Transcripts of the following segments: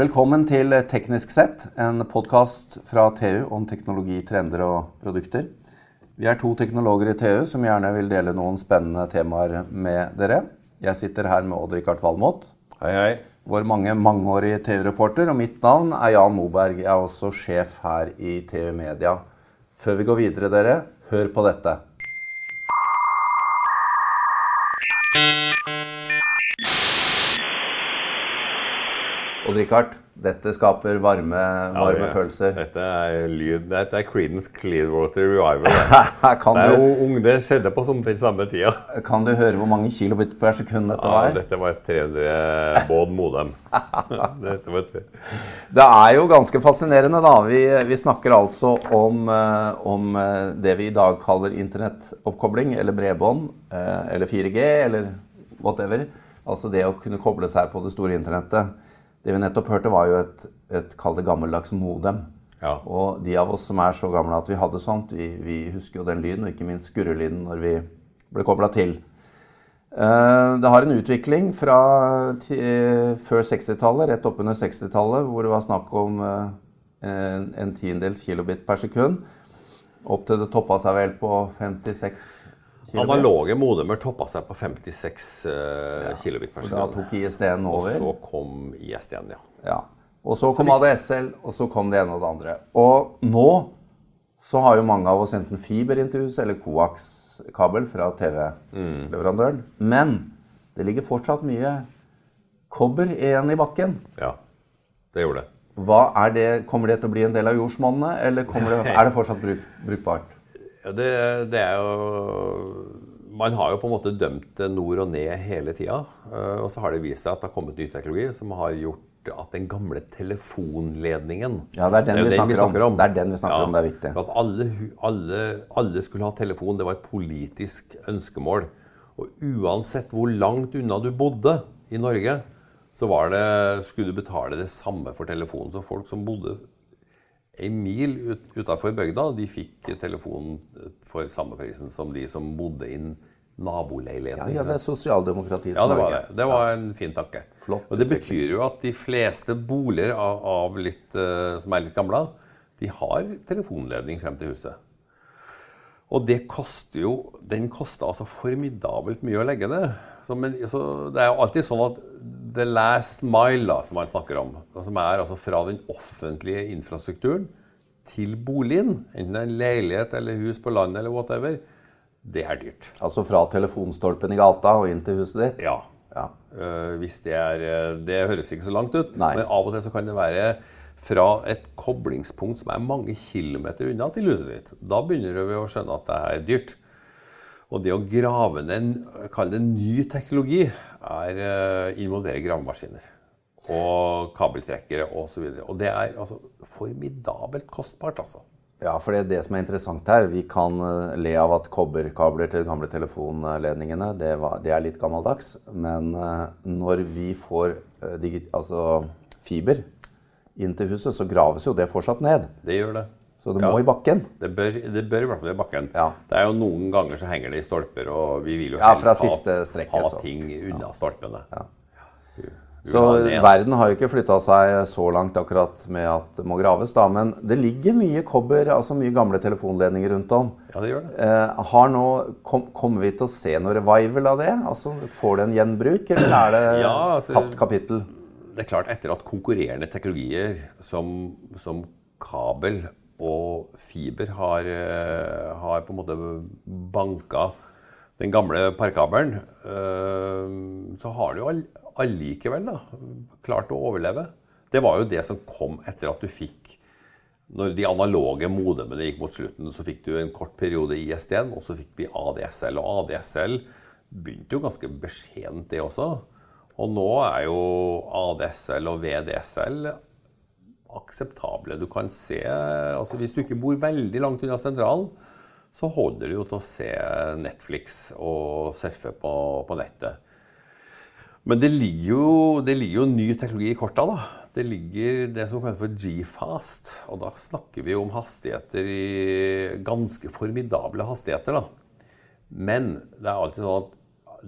Velkommen til Teknisk sett, en podkast fra TU om teknologi, trender og produkter. Vi er to teknologer i TU som gjerne vil dele noen spennende temaer med dere. Jeg sitter her med Odd-Rikard Valmot. Hei, hei. Vår mange mangeårige TU-reporter. Og mitt navn er Jan Moberg. Jeg er også sjef her i TU Media. Før vi går videre, dere, hør på dette. Odd-Rikard, dette skaper varme, varme Ja, ja. følelser. Dette er lyd Dette er Creedence Clearwater Revival. Kan Det er du, jo ung, det skjedde på sånn til samme tida. kan du høre hvor mange kilobit per sekund dette Ja, var? dette var et 300 baud modem. Det er jo ganske fascinerende, da. Vi, vi snakker altså om, eh, om eh, det vi i dag kaller internettoppkobling, eller bredbånd, eh, eller 4G, eller whatever. Altså det å kunne koble seg på det store internettet. Det vi nettopp hørte, var jo et, et kall det gammeldags modem. ja. Og de av oss som er så gamle at vi hadde sånt, vi, vi husker jo den lyden, og ikke minst skurrelyden når vi ble kobla til. Eh, Det har en utvikling fra eh, før 60-tallet, rett oppunder 60-tallet, hvor det var snakk om eh, en, en tiendedels kilobit per sekund. Opp til det toppa seg vel på 56 kilobit. Analoge modemer toppa seg på 56 uh, kilobit per Og Da tok ISD-en over. Og så kom ISD-en, ja. Ja. Og så kom ADSL, og så kom det ene og det andre. Og nå så har jo mange av oss enten fiber inn til huset eller koax-kabel fra TV-leverandøren. Men det ligger fortsatt mye kobber igjen i bakken. Ja, det gjorde det. Hva er det, Kommer det til å bli en del av jordsmonnet, eller det, er det fortsatt bruk, brukbart? Ja, det, det er jo Man har jo på en måte dømt det nord og ned hele tida. eh, Og så har det vist seg at det har kommet ny teknologi som har gjort at den gamle telefonledningen Ja, det er den jo vi snakker om. Det er den vi snakker om, det er viktig. At alle, alle, alle skulle ha telefon, det var et politisk ønskemål. Og uansett hvor langt unna du bodde i Norge, så var det, skulle du betale det samme for telefonen. Så folk som bodde en mil ut, utafor bygda, de fikk telefon for samme prisen som de som bodde inn naboleiligheten. Ja, ja, det er sosialdemokratiets Ja, det var det. Det var en fin tanke. Flott og det betyr jo at de fleste boliger av, av litt, uh, som er litt gamle, de har telefonledning frem til huset. Og det koster jo Den kosta altså formidabelt mye å legge ned. Så, men, så det er jo alltid sånn at the last mile, da, som man snakker om, som er altså fra den offentlige infrastrukturen til boligen, enten det er en leilighet eller hus på landet eller whatever, det er dyrt. Altså fra telefonstolpen i gata og inn til huset ditt? Ja. Ja. Uh, hvis det er eh, Det høres ikke så langt ut, Nei. men av og til så kan det være fra et koblingspunkt som er mange kilometer unna til huset ditt. Da begynner vi å skjønne at det er dyrt. Og det å grave ned en kall det ny teknologi er uh, involverer gravemaskiner. Og kabeltrekkere osv. Og, så og det er altså formidabelt kostbart, altså. Ja, for det er det som er interessant her. Vi kan eh, le av at kobberkabler til de gamle telefonledningene, det, var, det er litt gammeldags. Men eh, når vi får eh, digi, altså fiber inn til huset, så graves jo det fortsatt ned. Det gjør det. Så det Ja. må i bakken. Det bør, det bør i hvert fall i bakken. Ja. Det er jo Noen ganger så henger det i stolper, og vi vil jo Ja, helst fra ha, strekket, ha ting unna stolpene. Så verden har jo ikke flytta seg så langt akkurat med at det må graves, da. Men det ligger mye kobber, altså mye gamle telefonledninger rundt om. Ja, det gjør det. Eh, har nå, kom, kommer vi til å se noe revival av det? Altså, Får det en gjenbruk, eller er det Ja, altså- tapt kapittel? Det er klart, etter at konkurrerende teknologier som, som kabel og fiber har, eh, har på en måte banka den gamle parkabelen, eh, så har jo allikevel da, klart å overleve. Det var jo det som kom etter at du fikk Når de analoge modemene gikk mot slutten, så fikk du en kort periode ISD-en, og så fikk vi ADSL. Og ADSL begynte jo ganske beskjedent, det også. Og nå er jo ADSL og VDSL akseptable. Du kan se altså Hvis du ikke bor veldig langt unna sentralen, så holder det jo til å se Netflix og surfe på, på nettet. Men det ligger, jo, det ligger jo ny teknologi i korta. da. Det ligger det som kalles for G-fast. Og da snakker vi om hastigheter i ganske formidable hastigheter. da. Men det er alltid sånn at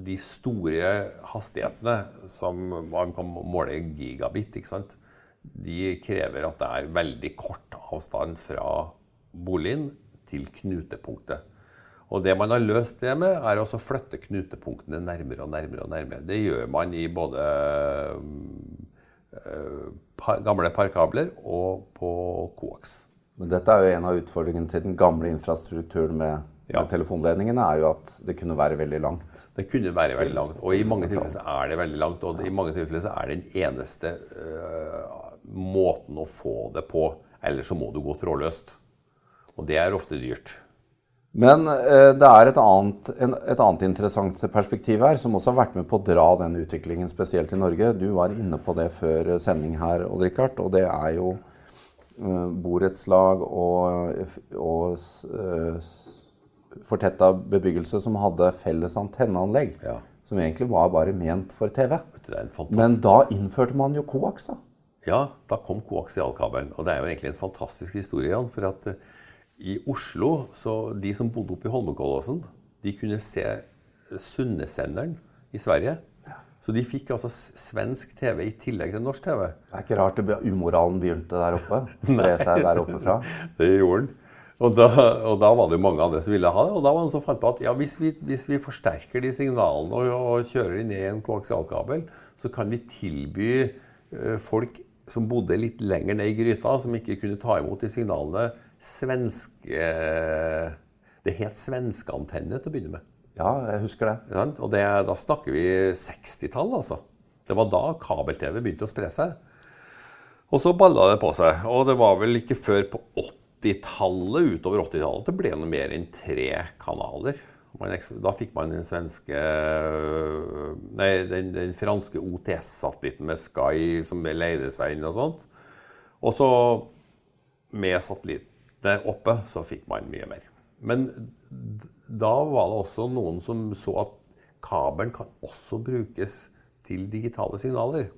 de store hastighetene som man kan måle gigabit, ikke sant? De krever at det er veldig kort avstand fra boligen til knutepunktet. Og det man har løst det med, er å flytte knutepunktene nærmere og nærmere. og nærmere. Det gjør man i både par, gamle parkabler og på koaks. Men dette er jo en av utfordringene til den gamle infrastrukturen med, ja. med telefonledningene, er jo at det kunne være veldig langt. Det kunne være veldig langt, og i mange tilfeller så er det veldig langt. Og i mange tilfeller så er det den eneste øh, måten å få det på. Eller så må du gå trådløst. Og det er ofte dyrt. Men eh, det er et annet, en, et annet, interessant perspektiv her, som også har vært med på å dra den utviklingen, spesielt i Norge. Du var inne på det før sending her, Odd Rikard, og det er jo eh, borettslag og, og eh, fortetta bebyggelse som hadde felles antenneanlegg. Ja. Som egentlig var bare ment for TV. Men da innførte man jo koaks, da. Ja, da kom koaksialkabelen. Og det er jo egentlig en fantastisk historie, Jan. For at eh, i Oslo, så de som bodde oppe i Holmenkollåsen, de kunne se Sunnesenderen i Sverige. Så de fikk altså svensk TV i tillegg til norsk TV. Det er ikke rart det umoralen begynte der oppe? Spre seg der oppe fra. det gjorde den. Og da, og da, var det jo mange andre som ville ha det. Og da var det noen som fant på at ja, hvis, vi, hvis vi forsterker de signalene og, og kjører de ned i en koaksialkabel, så kan vi tilby uh, folk som bodde litt lenger ned i gryta, som ikke kunne ta imot de signalene, svenske Det het svenskeantenne til å begynne med. Ja, jeg husker det. Og det, da snakker vi 60-tall, altså. Det var da kabel-TV begynte å spre seg. Og så balla det på seg. Og det var vel ikke før på 80-tallet, utover 80-tallet, det ble noe mer enn tre kanaler. Da fikk man den svenske Nei, den, den franske OTS-satellitten med Sky som leide seg inn og sånt. Og så, med satellittene oppe, så fikk man mye mer. Men da var det også noen som så at kabelen kan også brukes til digitale signaler.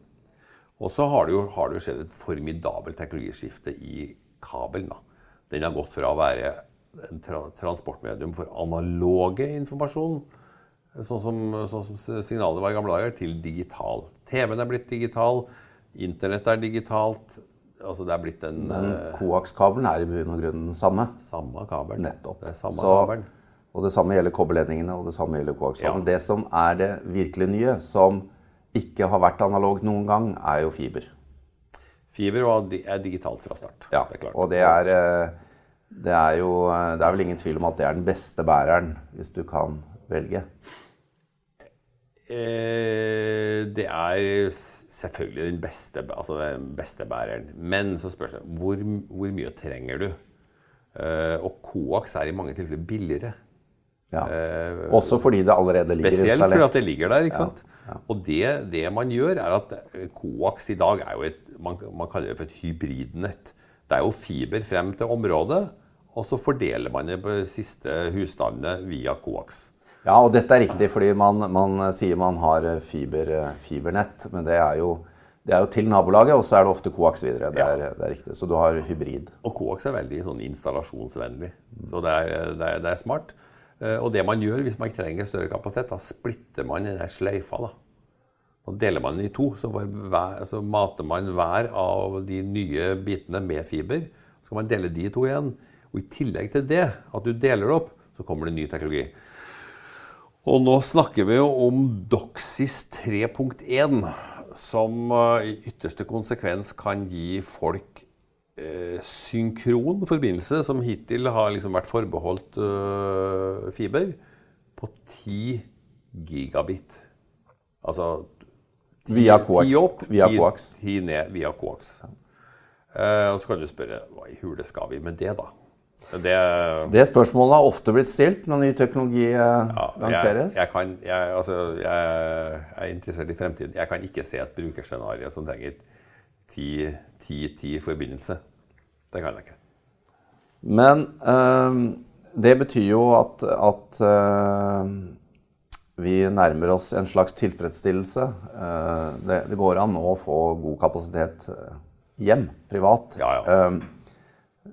Og så har det jo, har det jo skjedd et formidabelt teknologiskifte i kabelen. Da. Den har gått fra å være en tra transportmedium for analoge informasjon, sånn som, sånn som signalet var i gamle dager, til digital. TV-en er blitt digital, internett er digitalt. Altså det er blitt en Men koakskabelen er i bunn og grunn den samme? Samme kabel. Nettopp. Det er samme Så, kabelen. Og det samme gjelder kobberledningene og det samme gjelder koakskabelen. Ja. Det som er det virkelig nye, som ikke har vært analogt noen gang, er jo fiber. Fiber er digitalt fra start. Ja, det og det er eh, det er jo Det er vel ingen tvil om at det er den beste bæreren, hvis du kan velge? Eh, det er selvfølgelig den beste, altså den beste bæreren. Men så spørs det hvor, hvor mye trenger du? Eh, og koaks er i mange tilfeller billigere. Ja. Eh, Også fordi det allerede ligger installert. Spesielt fordi det ligger der. ikke sant? Ja. Ja. Og det, det, man gjør, er at koaks i dag er jo et man, man kaller det for et hybridnett. Det er jo fiber frem til området. Og så fordeler man det på de siste husstandene via koaks. Ja, og dette er riktig, fordi man, man sier man har fiber, fibernett. Men det er, jo, det er jo til nabolaget, og så er det ofte koaks videre. Det, ja. er, det er, riktig, Så du har hybrid. Og koaks er veldig sånn installasjonsvennlig. Så det er, det er, er smart. Eh, og det man gjør hvis man trenger større kapasitet, da splitter man den sløyfa. da. Så deler man den i to. Så, hver, så mater man hver av de nye bitene med fiber. Så kan man dele de to igjen. Og i tillegg til det, at du deler det opp, så kommer det ny teknologi. Og nå snakker vi jo om Doxis 3.1, som eh, i ytterste konsekvens kan gi folk eh, synkron forbindelse, som hittil har liksom vært forbeholdt eh, fiber, på 10 gigabit. Altså 10, via coax. 10 opp, 10, ned via coax. Eh, og så kan du spørre hva i hule skal vi med det, da? Det, det, spørsmålet har ofte blitt stilt når ny teknologi eh, ja, lanseres. Jeg, jeg, kan, jeg, altså, jeg, er interessert i fremtiden. Jeg kan ikke se et brukerscenario som trenger 10-10-forbindelse. Det kan jeg ikke. Men øh, det betyr jo at, at øh, vi nærmer oss en slags tilfredsstillelse. Uh, det, det, går an å få god kapasitet hjem, privat. Ja, ja. Uh,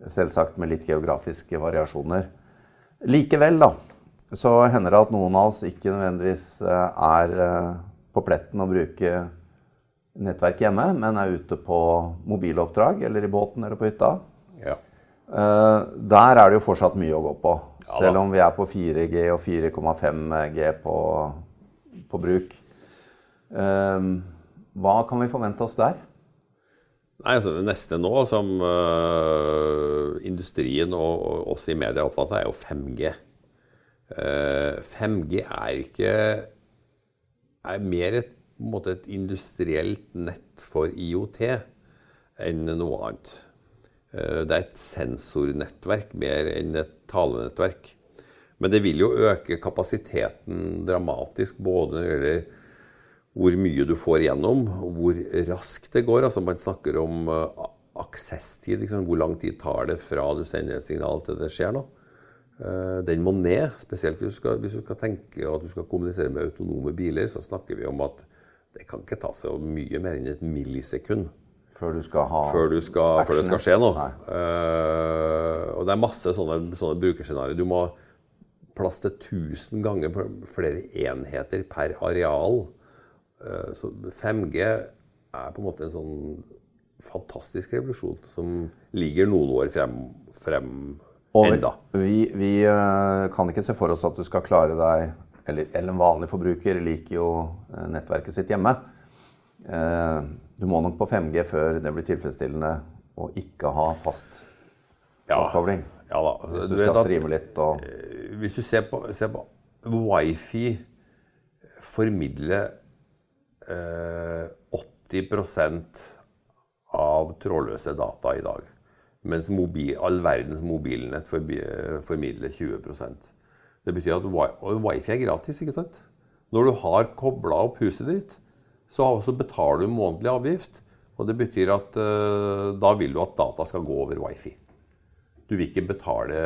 Selvsagt med litt geografiske variasjoner. Likevel, da, så hender det at noen av oss ikke nødvendigvis eh, er eh, på pletten å bruke nettverk hjemme, men er ute på mobiloppdrag eller i båten eller på hytta. Ja. Eh, der er det jo fortsatt mye å gå på. Ja, Selv om vi er på 4G og 4,5G på, på bruk. Hva kan vi forvente oss der? Nei, altså Det neste nå som uh, industrien og, og oss i media er opptatt av, er jo 5G. Uh, 5G er ikke er mer et, måte et industrielt nett for IOT enn noe annet. Uh, det er et sensornettverk mer enn et talenettverk. Men det vil jo øke kapasiteten dramatisk, både når det gjelder hvor mye du får igjennom, hvor raskt det går. Altså Man snakker om uh, aksesstid. Liksom. Hvor lang tid tar det fra du sender et signal til det skjer noe. Uh, den må ned. Spesielt hvis du, skal, hvis du skal tenke at du skal kommunisere med autonome biler, så snakker vi om at det kan ikke ta seg mye mer enn et millisekund Før du skal ha før, du skal, før det skal skje noe. Uh, og det er masse sånne, sånne brukerscenarioer. Du må plass til 1000 ganger flere enheter per areal. Uh, så 5G er på en måte en sånn fantastisk revolusjon som ligger noen år frem, frem Og enda. vi, vi eh, kan ikke se for oss at du skal klare deg Eller, eller en vanlig forbruker liker jo eh, nettverket sitt hjemme. Eh, Du må nok på 5G før det blir tilfredsstillende å ikke ha fast Ja, oppkobling. ja da. Hvis Du du skal streame litt og Hvis du ser på, ser på Wifi formidler eh, 80% av trådløse data i dag. Mens mobil, all verdens mobilnett formidler 20% Det betyr at wifi er gratis. ikke sant? Når du har kobla opp huset ditt, så betaler du månedlig avgift. Og det betyr at eh, da vil du at data skal gå over wifi. Du vil ikke betale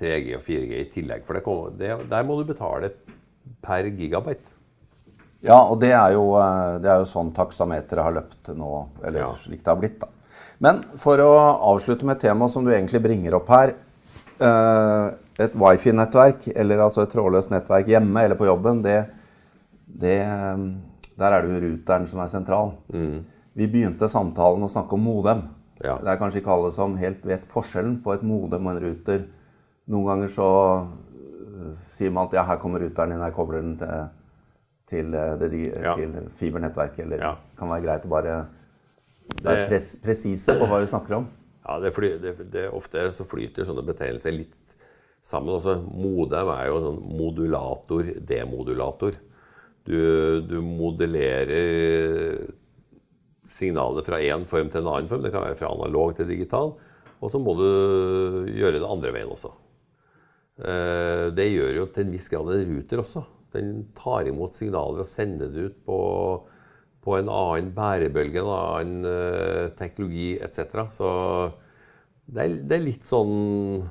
3G og 4G i tillegg, for det det, der må du betale per gigabyte. Ja, og det er jo, eh, det er jo sånn taksameteret har løpt nå, eller Ja. slik det har blitt. da. Men for å avslutte med et tema som du egentlig bringer opp her. eh, Et wifi-nettverk, eller altså et trådløst nettverk hjemme eller på jobben, det, det, eh, der er det jo ruteren som er sentral. Vi begynte samtalen å snakke om modem. Ja. Det er kanskje ikke alle som helt vet forskjellen på et modem og en ruter. Noen ganger så sier man at ja, her kommer ruteren inn, jeg kobler den til, til, øh, det, Ja. til fibernettverket. Eller Ja. det kan være greit å bare være pres, presise på hva du snakker om. Ja, det, fly, det, det Ofte så flyter sånne betegnelser litt sammen. Også, modem er jo sånn modulator, demodulator. Du, du modellerer signalet fra én form til en annen form. Det kan være fra analog til digital. Og så må du gjøre det andre veien også. Eh, Det gjør jo til en viss grad en ruter også. Den tar imot signaler og sender det ut på, på en annen bærebølge, en annen uh, teknologi etc. Så det er, det er litt sånn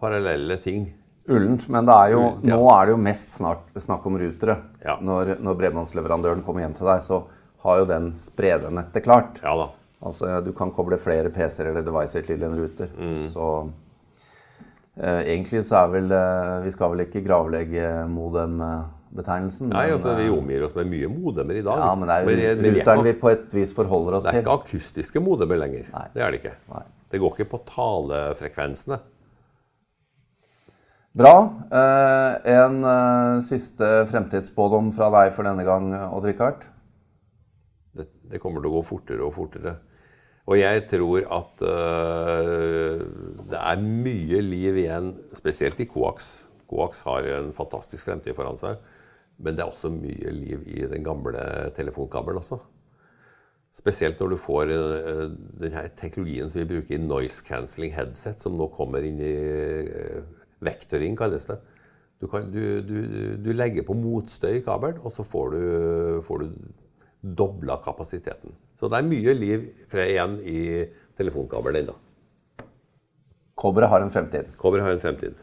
parallelle ting. Ullent, men det er jo, Ullent, ja. nå er det jo mest snart snakk om rutere. Ja. Når, når bredbåndsleverandøren kommer hjem til deg, så har jo den spredernettet klart. Ja da. Altså, Du kan koble flere PC-er eller devicer til en ruter. Mm. Så egentlig så er vel eh, Vi skal vel ikke gravlegge modem-betegnelsen. Nei, altså Vi eh, omgir oss med mye modemer i dag. ja, men det er men vi er ruteren vi på et vis forholder oss til. det er ikke akustiske modemer lenger. Nei. Det er det ikke. Nei. Det går ikke på talefrekvensene. Bra. Eh, en eh, siste fremtidsspådom fra deg for denne gang, Odd-Rikard? Det, det kommer til å gå fortere og fortere. Og jeg tror at uh, det er mye liv igjen, spesielt i Coax. Coax har en fantastisk fremtid foran seg. Men det er også mye liv i den gamle telefonkabelen også. Spesielt når du får uh, den her teknologien som vi bruker i noise cancelling headset, som nå kommer inn i uh, vektoring, kalles det. Du, kan, du, du, du legger på motstøy i kabelen, og så får du, får du dobla kapasiteten. Så det er mye liv fra igjen i telefonkabelen ennå. Kobberet har en fremtid. Kobra har en fremtid.